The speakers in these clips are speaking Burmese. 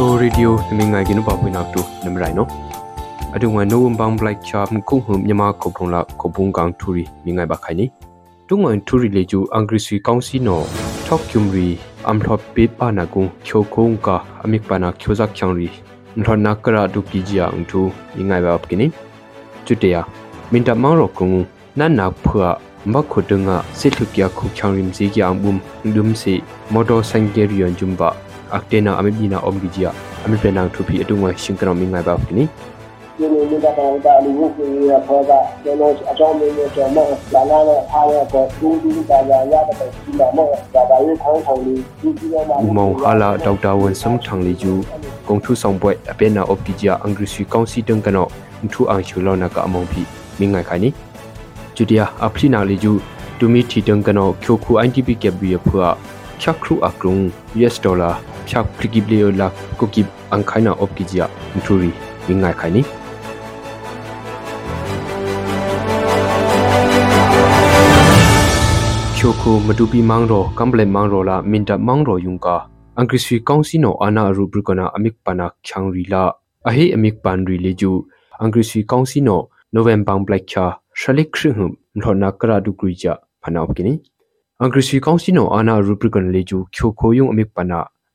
Moto Radio နမငိုင်ကင်းပါပွင့်နောက်တူနမရိုင်နော်အတူငွေနိုဝမ်ဘန်ဘလိုက်ချာမခုဟုမြမခုထုံလာခုပုံကောင်ထူရီမိငိုင်ပါခိုင်နီတုံငွေထူရီလေကျူအင်္ဂရိစီကောင်စီနော်ထောက်ကျုံရီအမ်ထော့ပေပါနာကုချိုခုံကအမိကပါနာချိုဇက်ချောင်ရီမထောနာကရာဒူပီဂျီအန်ထူမိငိုင်ပါပကိနီကျွတရမင်တမောင်ရောကုံနန်နာဖွာမခုဒငါစစ်ထုကရခုချောင်ရင် စီကံဘုံဒုံစီမော်တော်ဆိုင်ကရီယန်ဂျုံဘာ aktena ami bina om gijia ami penang thupi atungwa shingkram mi ngai ba kini ဒီလိုမျိုးကတော့ဒါလူ့ကိုရခေါ်တာကျွန်တော်အကြောင်းမျိုးမျိုးကျွန်တော်လာလာနဲ့အားရတော့ဒူးဒူးပါရရတဲ့ဒီမှာတော့ဒါပါရေးခေါင်းဆောင်လေးဒီဒီမှာ umong hala dr wan sam thang li ju kong thu song boy apena op gijia angri sui kaunsi teng kano thu ang chulo na ka among phi mi ngai khai ni judia aphina li ju tumi thi teng kano khyoku intp kep bi phua khakru akrung us dollar phyak phrigible la kokip ang khaina op gijia thuri mi ngai khai ni ချိုခိုမတူပီမောင်ရောကမ်ဘလေမောင်ရောလာမင်တမောင်ရောယုံကာအင်္ဂရိစီကောင်စီနိုအနာရူဘရကနာအမိကပနာချန်ရီလာအဟေအမိကပန်ရီလေဂျူအင်္ဂရိစီကောင်စီနိုနိုဝင်ဘာဘလက်ချာရှလိခရဟမ်လောနာကရာဒူဂရီဂျာဖနာပကိနီအင်္ဂရိစီကောင်စီနိုအနာရူဘရကနာလေဂျူချိုခိုယုံအမိကပနာ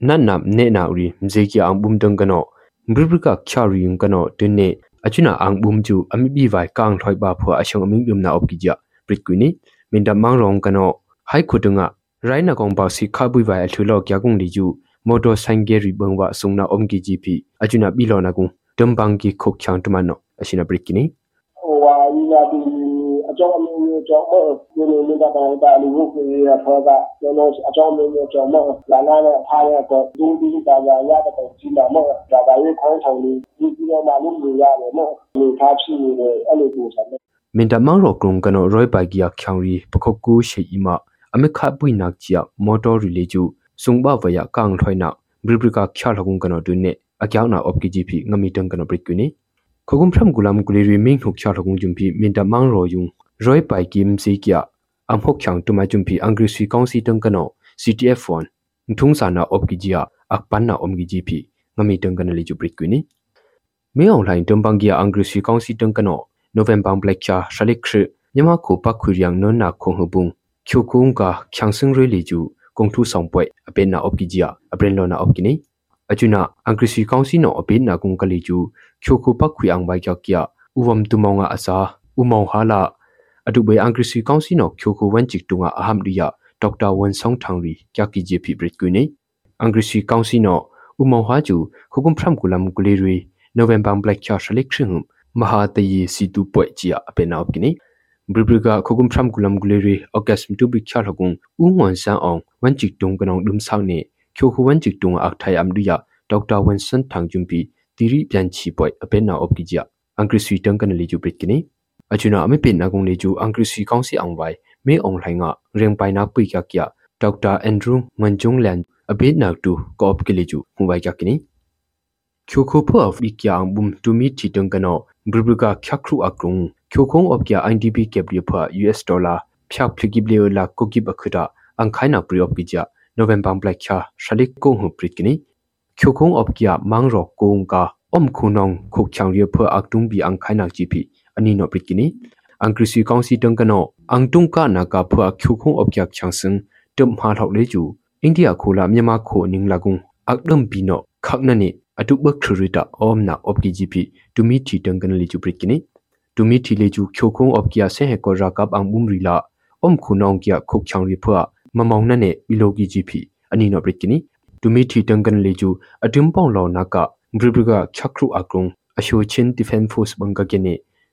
အီမုန်ကချန်စန်ထုံကိဘလက်ခီစကိုင်းလာကလီထောင်းအီမုန်ကချန်စန်ငုလက်ခရမထောနာရာဒူလမ်ပန်စချွမ်ပီကျူဆက်ချန်ရီအမီလောတူဘာနာကောမ်ဂီဂျီယဖနာအော့ကိနီမင်ဒမောင်ရောအကုံနန်နမ်နေနာရီမဇေကီအမ်ဘုံတန်ကနောဘရဘကချာရီယုံကနောတင်းနေအချွနာအန်ဘုံကျူအမီဘီဝိုင်ကန်ထွိုက်ဘာဖွာအရှုံအမင်းယုံနာအော့ဂီဂျီယပရစ်ကွီနီမင်ဒမောင်ရောကနောဟိုက်ခုတုငါရိုင်းနကောင်ပါစီခါပွိဝိုင်အထူလော့ကျကုံဒီကျူမော်တော်ဆိုင်ကယ်ရီဘန်ဝဆုံနာအုံကီဂျီပီအချွနာဘီလောနာကုံတမ်ဘန်ကီခုတ်ချန်တမနောအရှိနာပရစ်ကီနီဟိုဟာဒီလာဒီအ ကြောင်းအမျိုးမျိုးကြောင့်တော့ဒီလိုမျိုးကတော့ဒါလူ့ကိုရခေါ်တာကျွန်တော်အကြောင်းမျိုးမျိုးကြောင့်တော့လာလာနဲ့အားရတော့ဒူးဒူးပါရရတဲ့ဒီမှာတော့ဒါပါရေးခေါင်းဆောင်လေးဒီဒီမှာလို့နေရတယ်နော်ဒီထားဖြစ်နေတယ်အဲ့လိုပုံစံနဲ့မင်တမောင်ရောကရုံကနောရိုယပိုင်ကီယာချောင်ရီပခုတ်ကူရှိအီမာအမေခပွိနာချီယမော်တော်ရီလေကျူဆုံဘဝယကန်ထွိုင်နာဘရဘရကချာလကုံကနောဒုနေအကြောင်းနာအော့ကီဂျီပီငမီတန်ကနောပရစ်ကွနီခုကုံဖရမ်ဂူလမ်ဂူလီရီမင်းဟုတ်ချာလကုံဂျုံပီမင်တမောင်ရောယုံ ရိုယပိုင်ကီမ်စီကီယာအမ်ဟုတ်ချောင်တူမဂျုံပီအင်္ဂရိစီကောင်စီတန်ကနော CTF1 ထုံစာနာအော့ကီဂျီယာအပန်နာအုံဂီဂျီပီငမီတန်ကနလီဂျူပရစ်ကွနီမေအွန်လိုင်းတမ်ဘန်ဂီယာအင်္ဂရိစီကောင်စီတန်ကနော November Black Cha Shalik Khri မြန်မာကိုပတ်ခွေရန်နွနာခုံဟပုန်ချိုကုန်းကချန်စင်ရီလီကျူကုံထူဆောင်ပွဲအပေနာအော့ကီဂျီယာအပရင်လောနာအော့ကီနီအချူနာအင်္ဂရိစီကောင်စီနော အပေနာကုံကလီကျူချိုခုပတ်ခွေအောင်ဘိုက်ကြောက်ကီယာဥဝမ်တူမောင်ငါအစာဥမောင်ဟာလာအတူဘေအင်္ဂရိစီကောင်စီနောချိုခုဝန်ချစ်တူငါအဟမ်ဒီယာဒေါက်တာဝန်ဆောင်ထောင်ရီကြကီဂျီပီဘရစ်ကွီနီအင်္ဂရိစီကောင်စီနောဥမောင်ဟာကျူခုကုံဖရမ်ကူလမ်ကူလီရီနိုဝင်ဘာဘလက်ချာရှလိခရဟမ်မဟာတယီစီတူပွိုက်ချီယာအပေနာအော့ကီနီဘရဘရကခုကုမ်ဖရမ်ကူလမ်ဂူလီရီအော့ဂတ်မတူဘိချာလကုံဦးငွန်ဆန်အောင်ဝန်ချီတုံကနောင်ဒုံဆောင်နေချိုခုဝန်ချီတုံအခထိုင်အမ်ဒူယာဒေါက်တာဝန်ဆန်ထန်ဂျွမ်ပီတီရီပြန်ချီပွိုက်အပေနာအော့ကီဂျာအင်္ဂရိစီတန်ကနလီဂျူပရစ်ကီနီ အချူနာအမေပင်နာကုံလီဂျူအင်္ဂရိစီကောင်စီအောင်ဝိုင်မေအောင်လှိုင်ငါရင်ပိုင်နာပိကကျာဒေါက်တာအန်ဒရူငွန်ဂျုံလန်အဘေနာတူကော့ပကလီဂျူဟူဝိုင်ကကီနီချိုခိုဖောအဖရိကံဘုံတူမီတီတန်ကနောဘရဘကခခရုအကရုံချိုခုံအော့က IDP ကပ်ရီဖာ US ဒေါ်လာဖြောက်ဖလီကိဘလီလာကိုကိဘခဒအန်ခိုင်နာပရီအော့ကီဂျာနိုဝင်ဘာဘလက်ချာရှလိကုံဟူပရစ်ကနီချိုခုံအော့ကမန်းရောကုံကအုံခုနောင်ခုချောင်ရီဖာအကတုံဘီအန်ခိုင်နာဂျီပီအနီနိုပရစ်ကနီအန်ကရစီကောင်စီတန်ကနောအန်တုံကနာကဖာချိုခုံအော့ကချန်စင်တမ်ဟာလောက်လေကျူအိန္ဒိယခိုလာမြန်မာခိုနင်းလာကုံအကဒမ်ဘီနောခက်နနီအတုဘခရရီတာအောမနာအော့ကီဂျီပီ တူမီတီတန်ကနလီကျူပရစ်ကနီတူမီတီလေကျူချိုခုံအော့ကီယာဆေဟေကောရာကပ်အန်ဘုံရီလာအုံခုနောင်ကီယာခုတ်ချောင်ရီဖွာမမောင်နနဲ့ဘီလိုကီဂျီပီအနီနောပရစ်ကနီတူမီတီတန်ကန်လေကျူအဒွမ်ပေါင်လောနာကဘရီဘရကချက်ခရု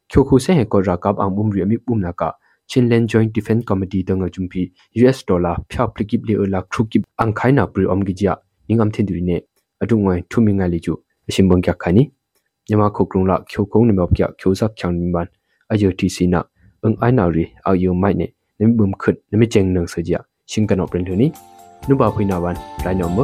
အကရုံအရှိုချင်းဒီဖန်ဖော့စ်ဘန်ကကနီချိုခုဆေဟေကောရာကပ်အန်ဘုံရီအမိပုံနာက Chinland Joint Defense Committee danga jumpi US dollar phya plikip le la krukip angkhaina pri omgijia ningam thindri ne adungwai thuminga leju အရှင်ဘုံကြခါနီ nyama khokrung la khyo kong ne mop kya khyo sak chang min ban ayo ti si na ung ai na ri a yo mai ne nem bum khut nem cheng nang sa ja sing kan op ren ni nu ba phui na ban lai no mo